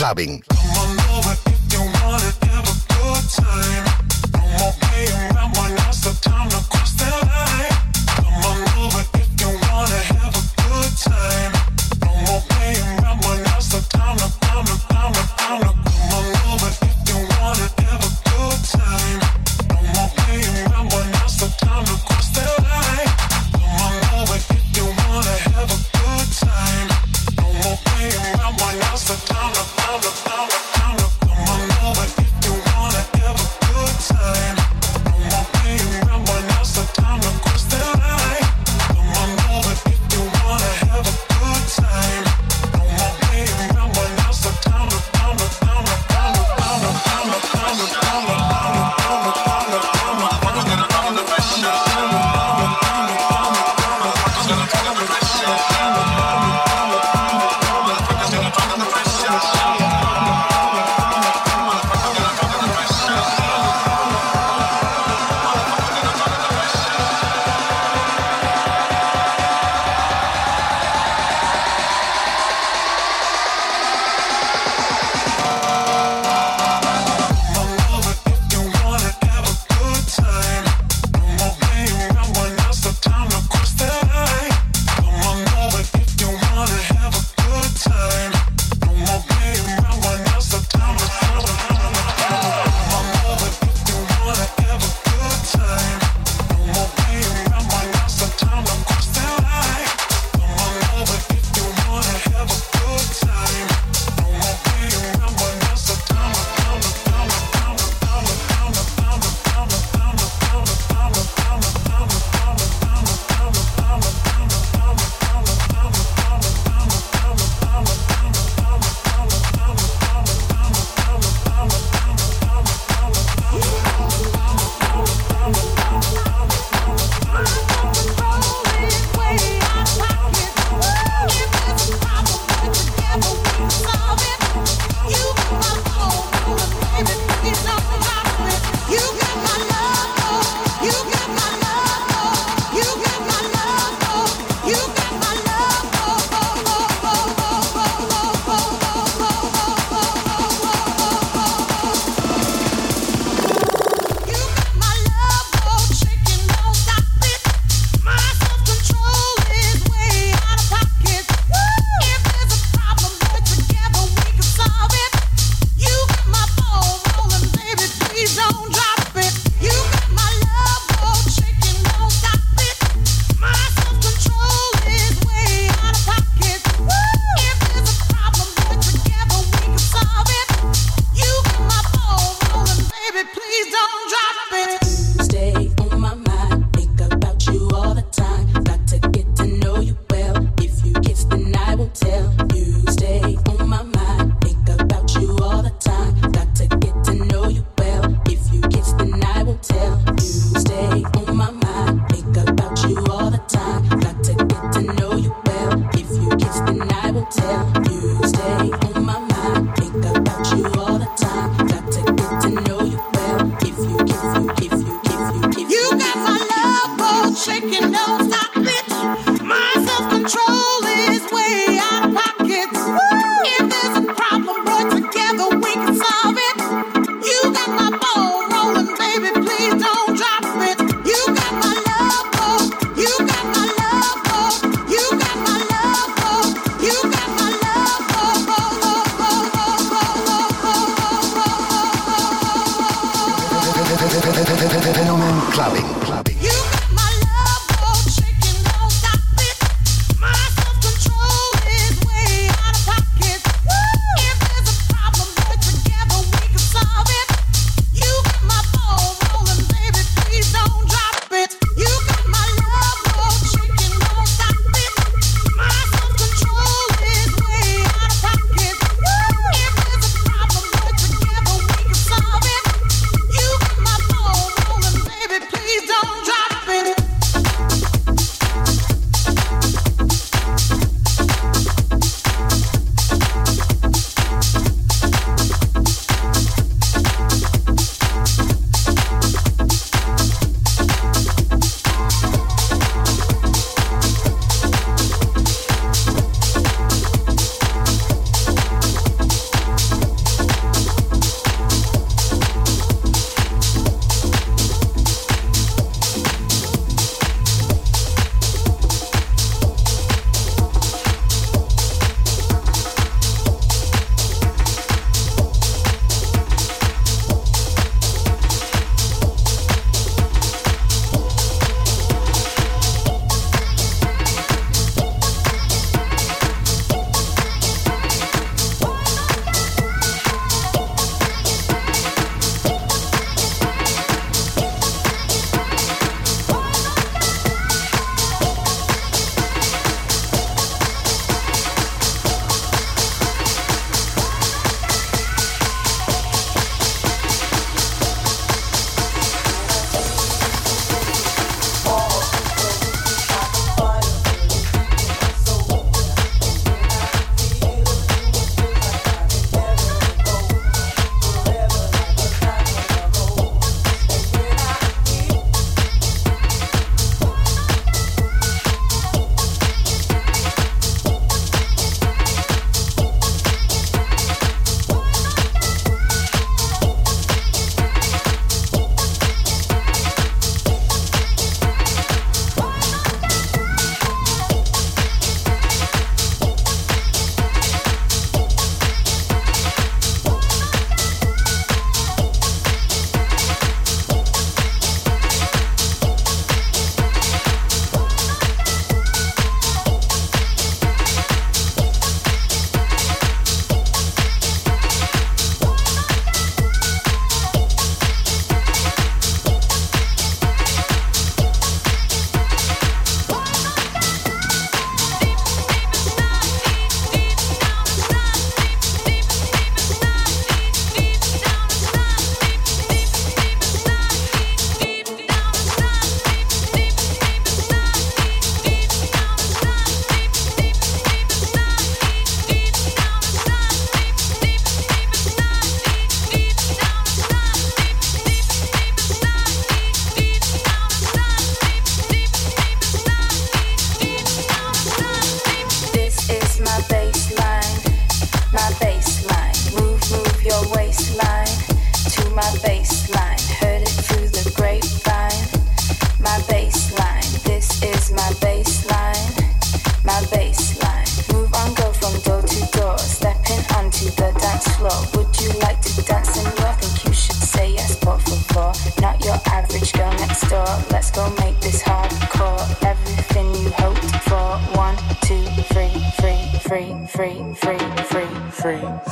clubbing.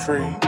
free.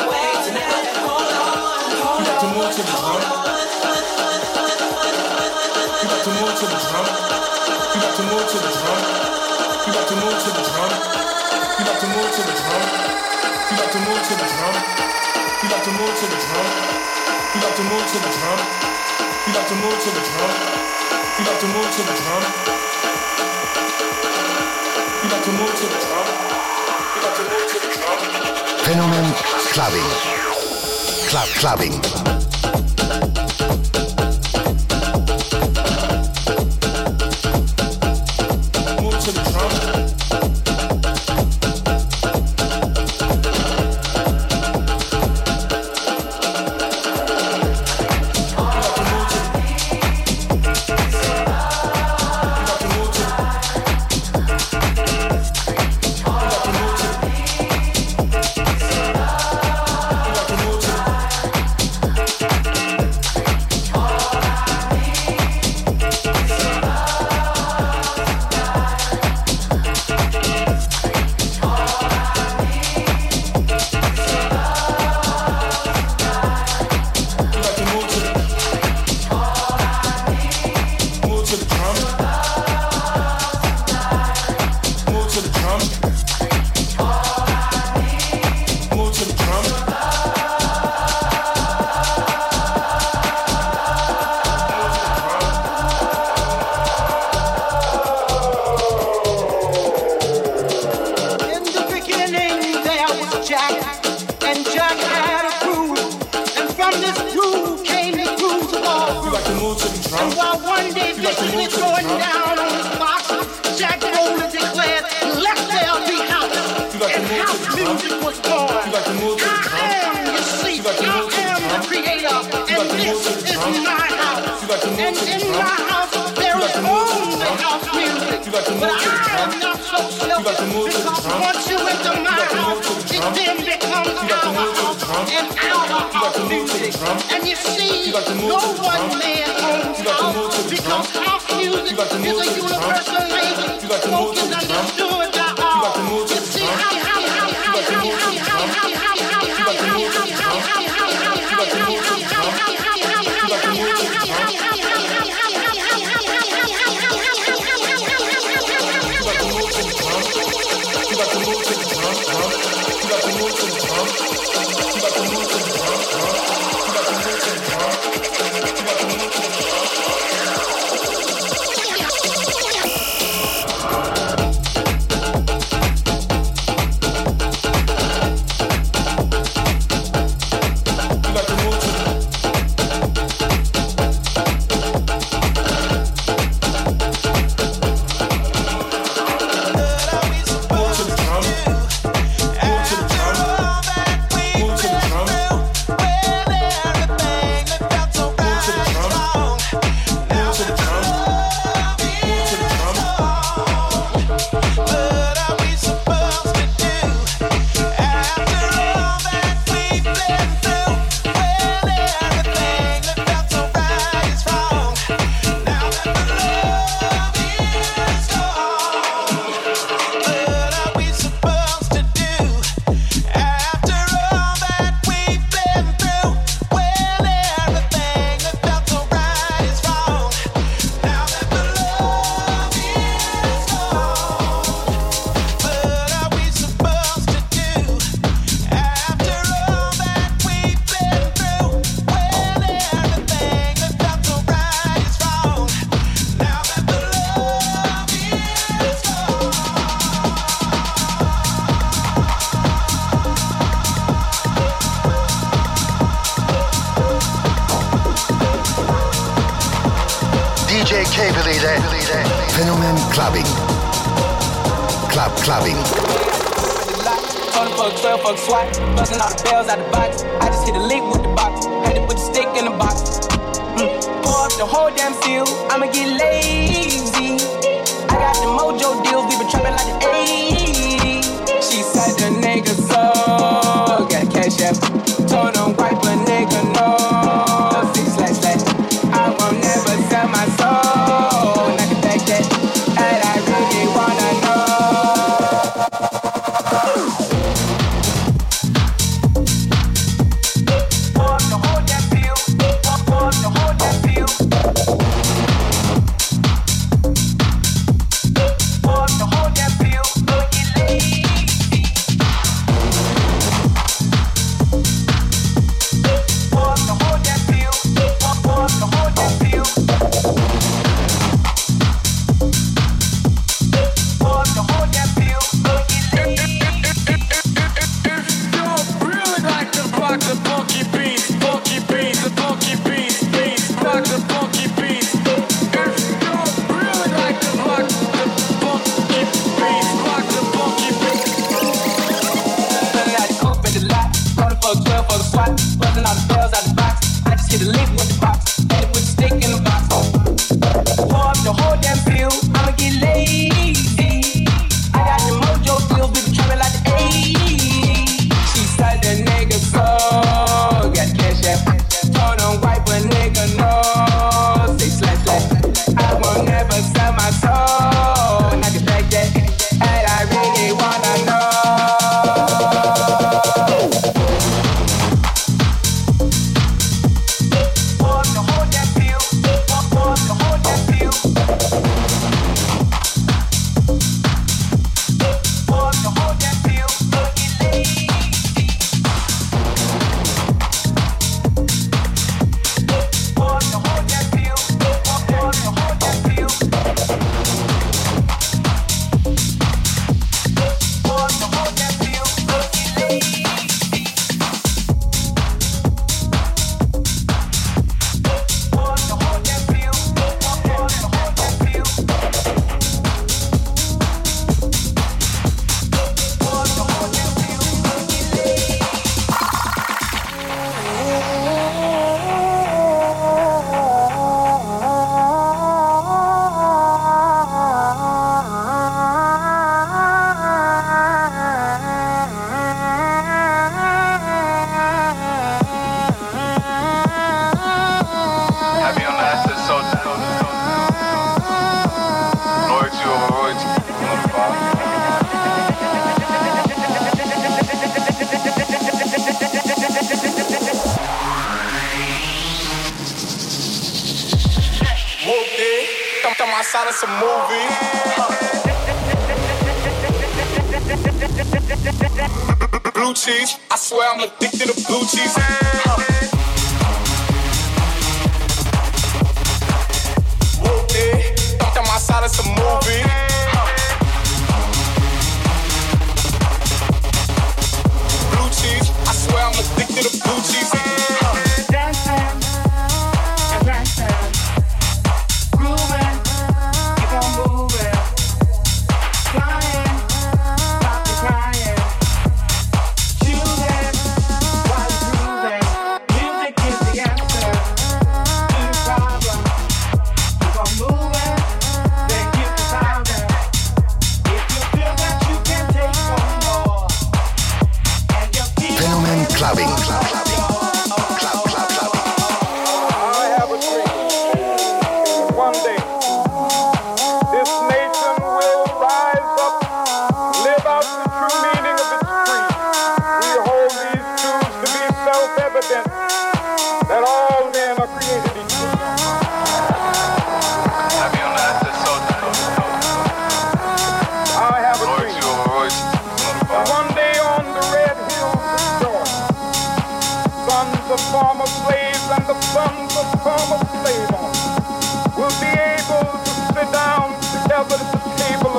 to Fenomen clubbing. Club clubbing. huh? fuck 12, fuck SWAT. Buzzing all the bells out the box. I just hit a link with the box. Had to put the stick in the box. Mm. Pour up the whole damn seal. I'ma get lazy. I got the mojo deals. We been trapping like the 80s. She said the nigga's so. Got cash app. Turn him wipe a nigga.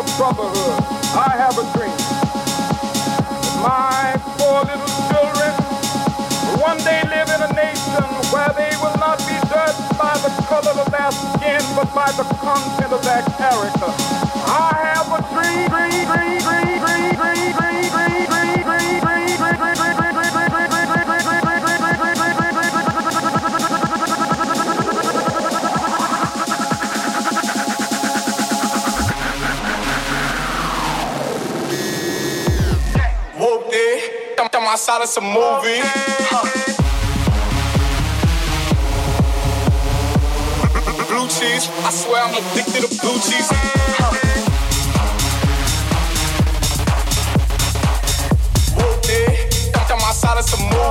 of brotherhood, I have a dream. My four little children will one day live in a nation where they will not be judged by the color of their skin, but by the content of their character. I have a dream, dream, dream, dream, dream, dream, dream, dream, dream. outside of some movies. Huh. Blue cheese, I swear I'm addicted to blue cheese. Huh. outside of some more.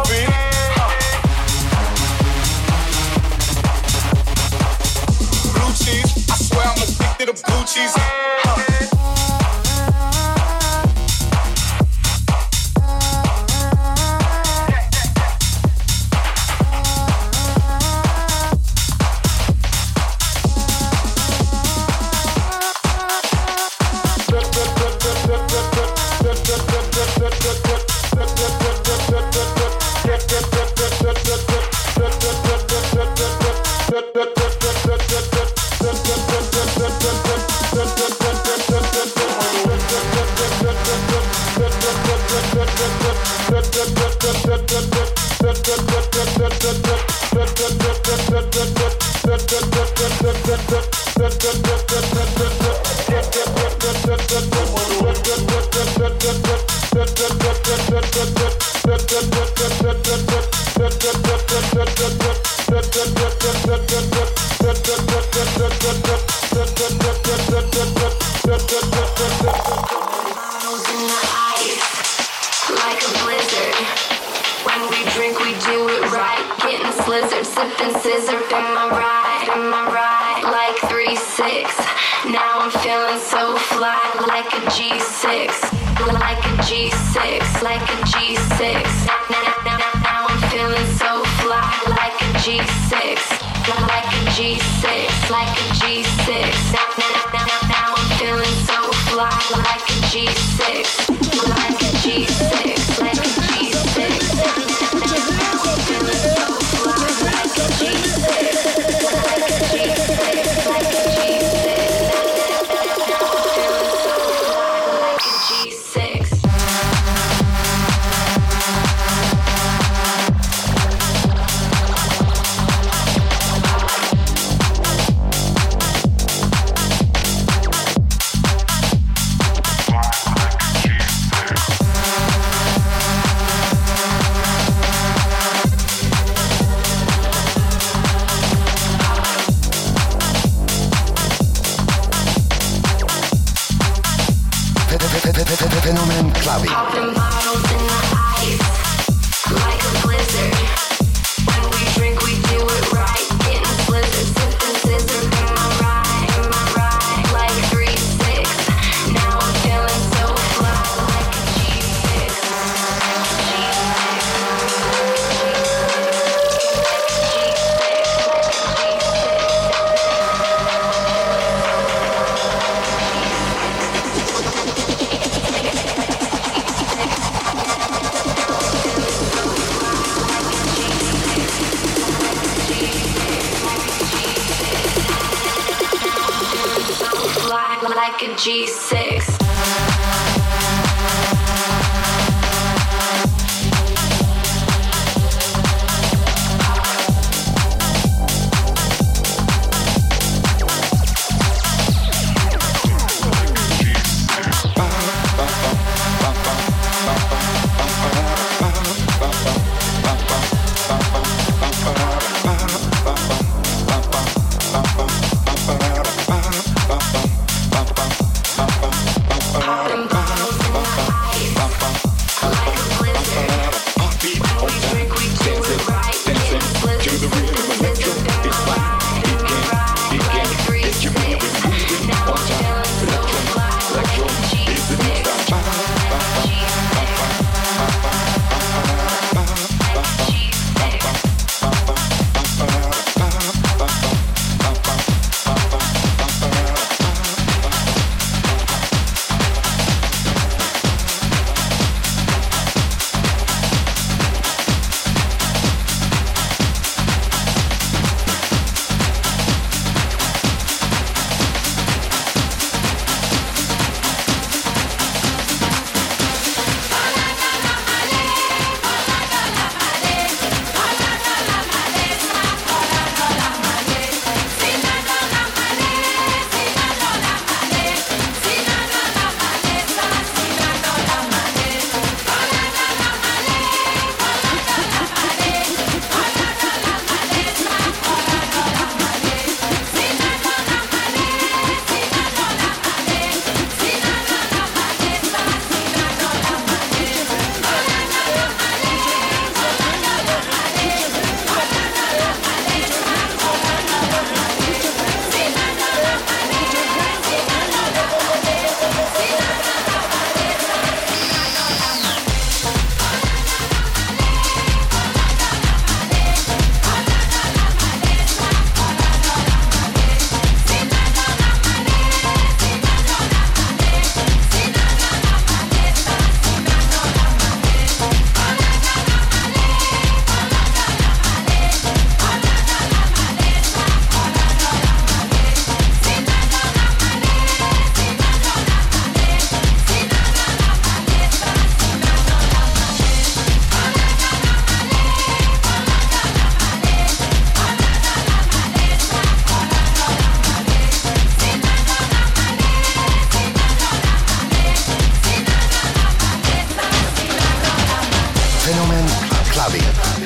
Bobby.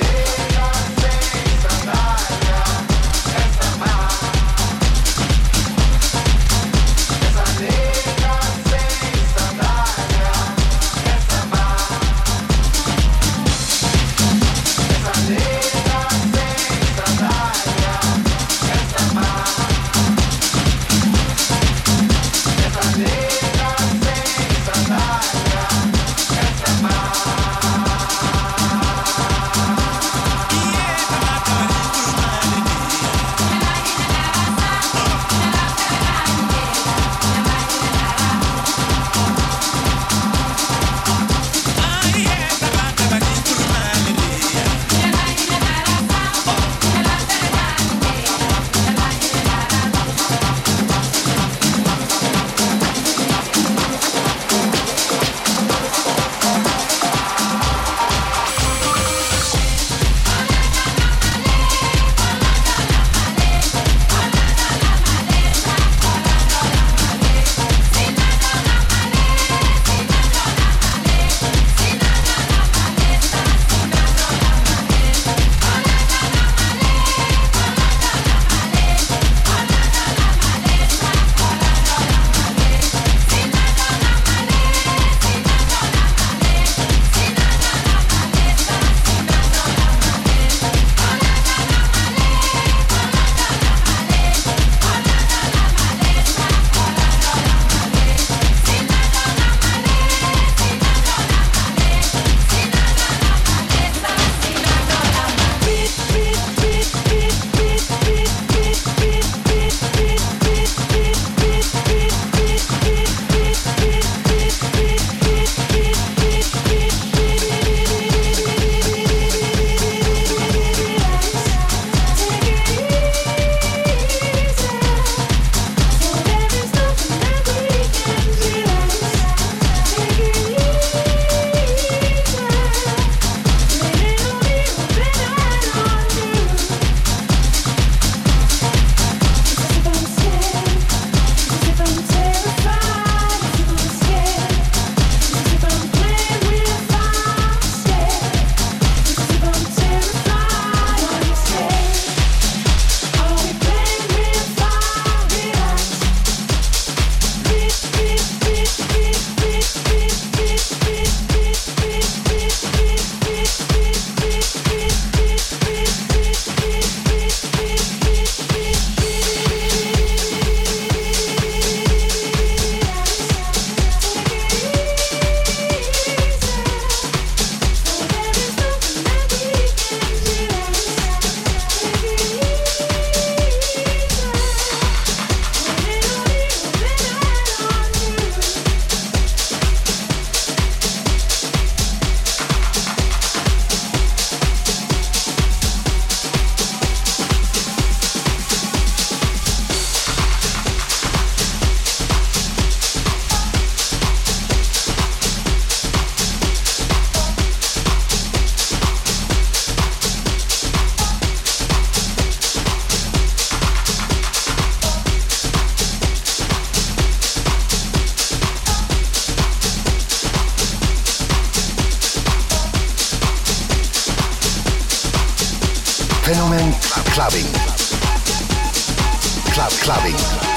Fenomen Clubbing. Club Clubbing.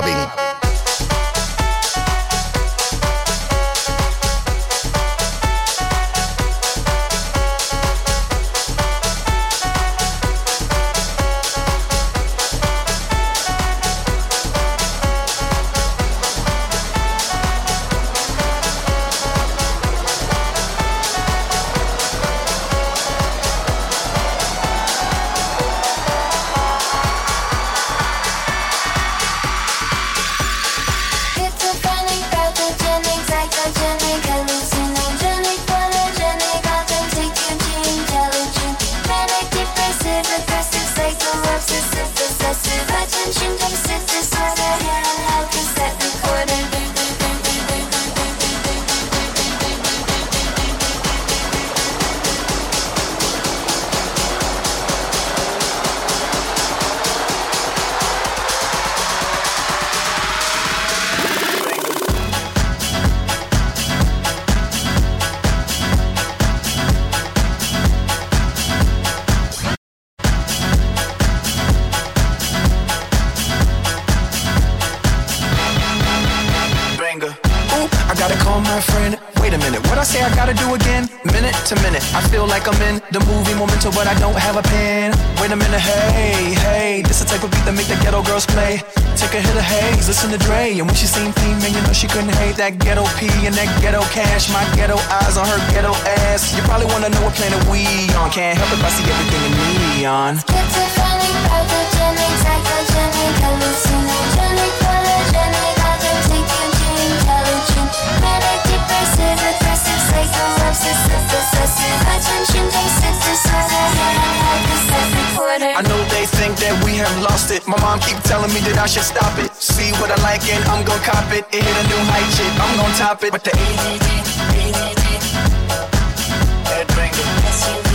throbbing. And when she seen P, man, you know she couldn't hate that ghetto P and that ghetto cash. My ghetto eyes on her ghetto ass. You probably wanna know what planet we on. Can't help it, but I see everything in neon. Schizophrenic, pathogenic, psychogenic, hallucinogenic, polygenic, authentic, intelligent, manic, depressive, aggressive, psycho, obsessive, possessive, attention, basic disorder, hypostatic order. I they think that we have lost it. My mom keep telling me that I should stop it. See what I like and I'm gon' cop it. It hit a new height, shit. I'm gon' top it. But the ADD, ADD, SUV,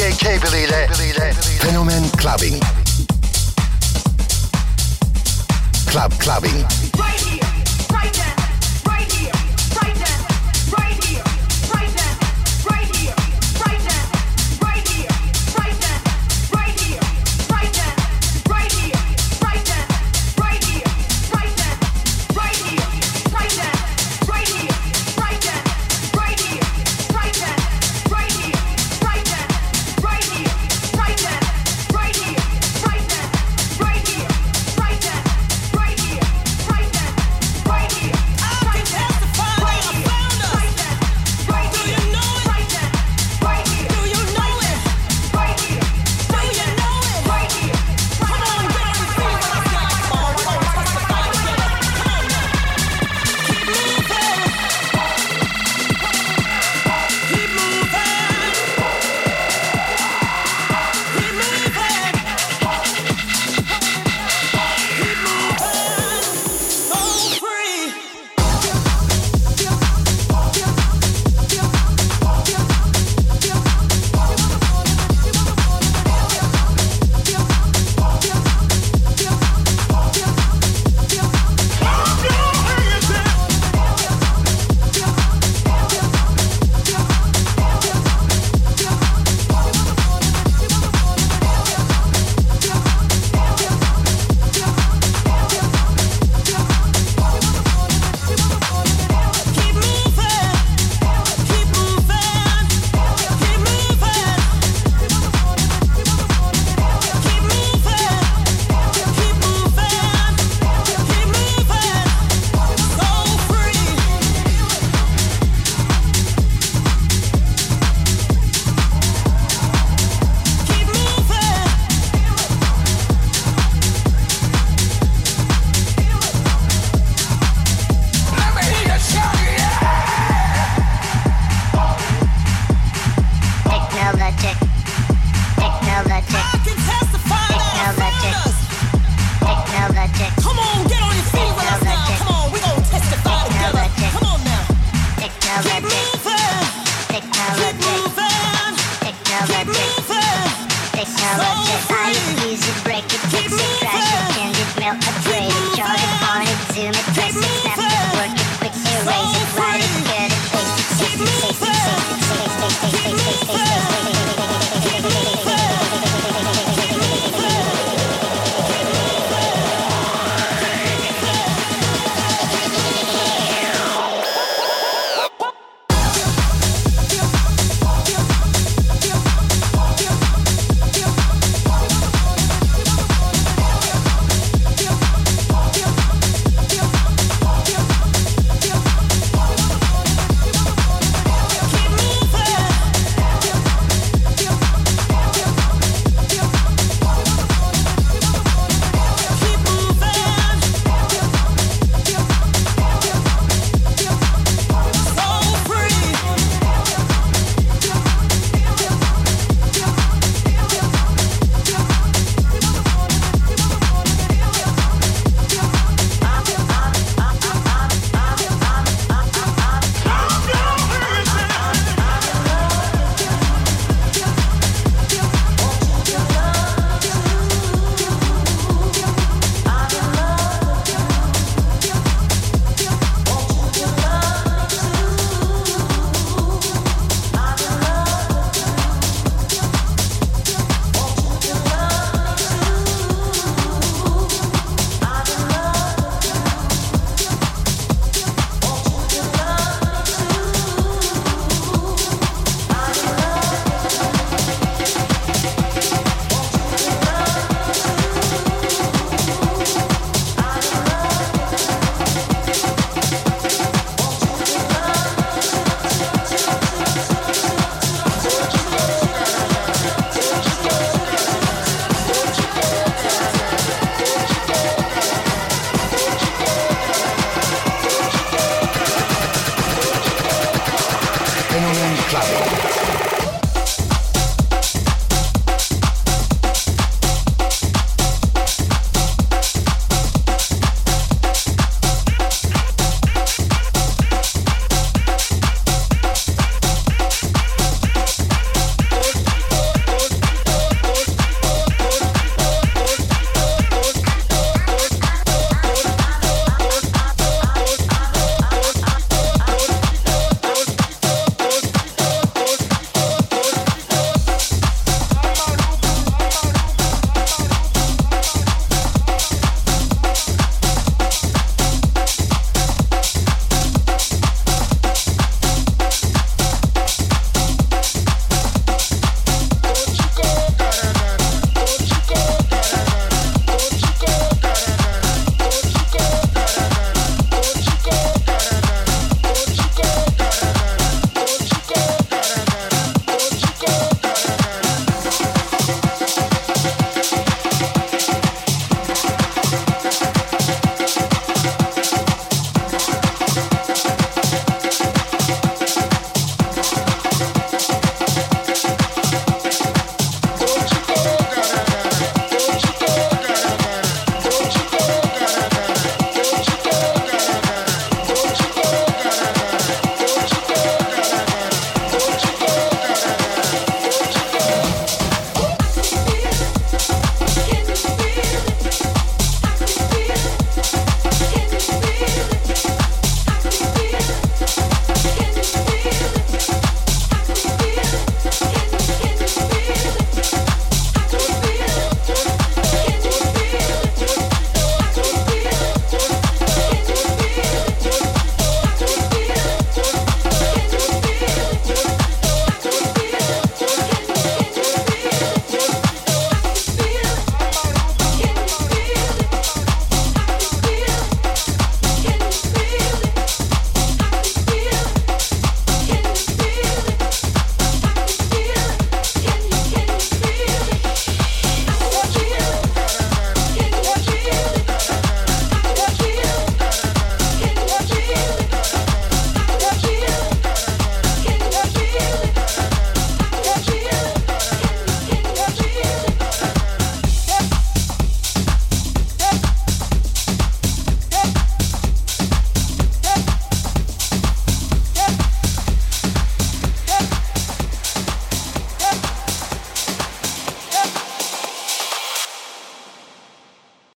DJ Clubbing. Club Clubbing. Right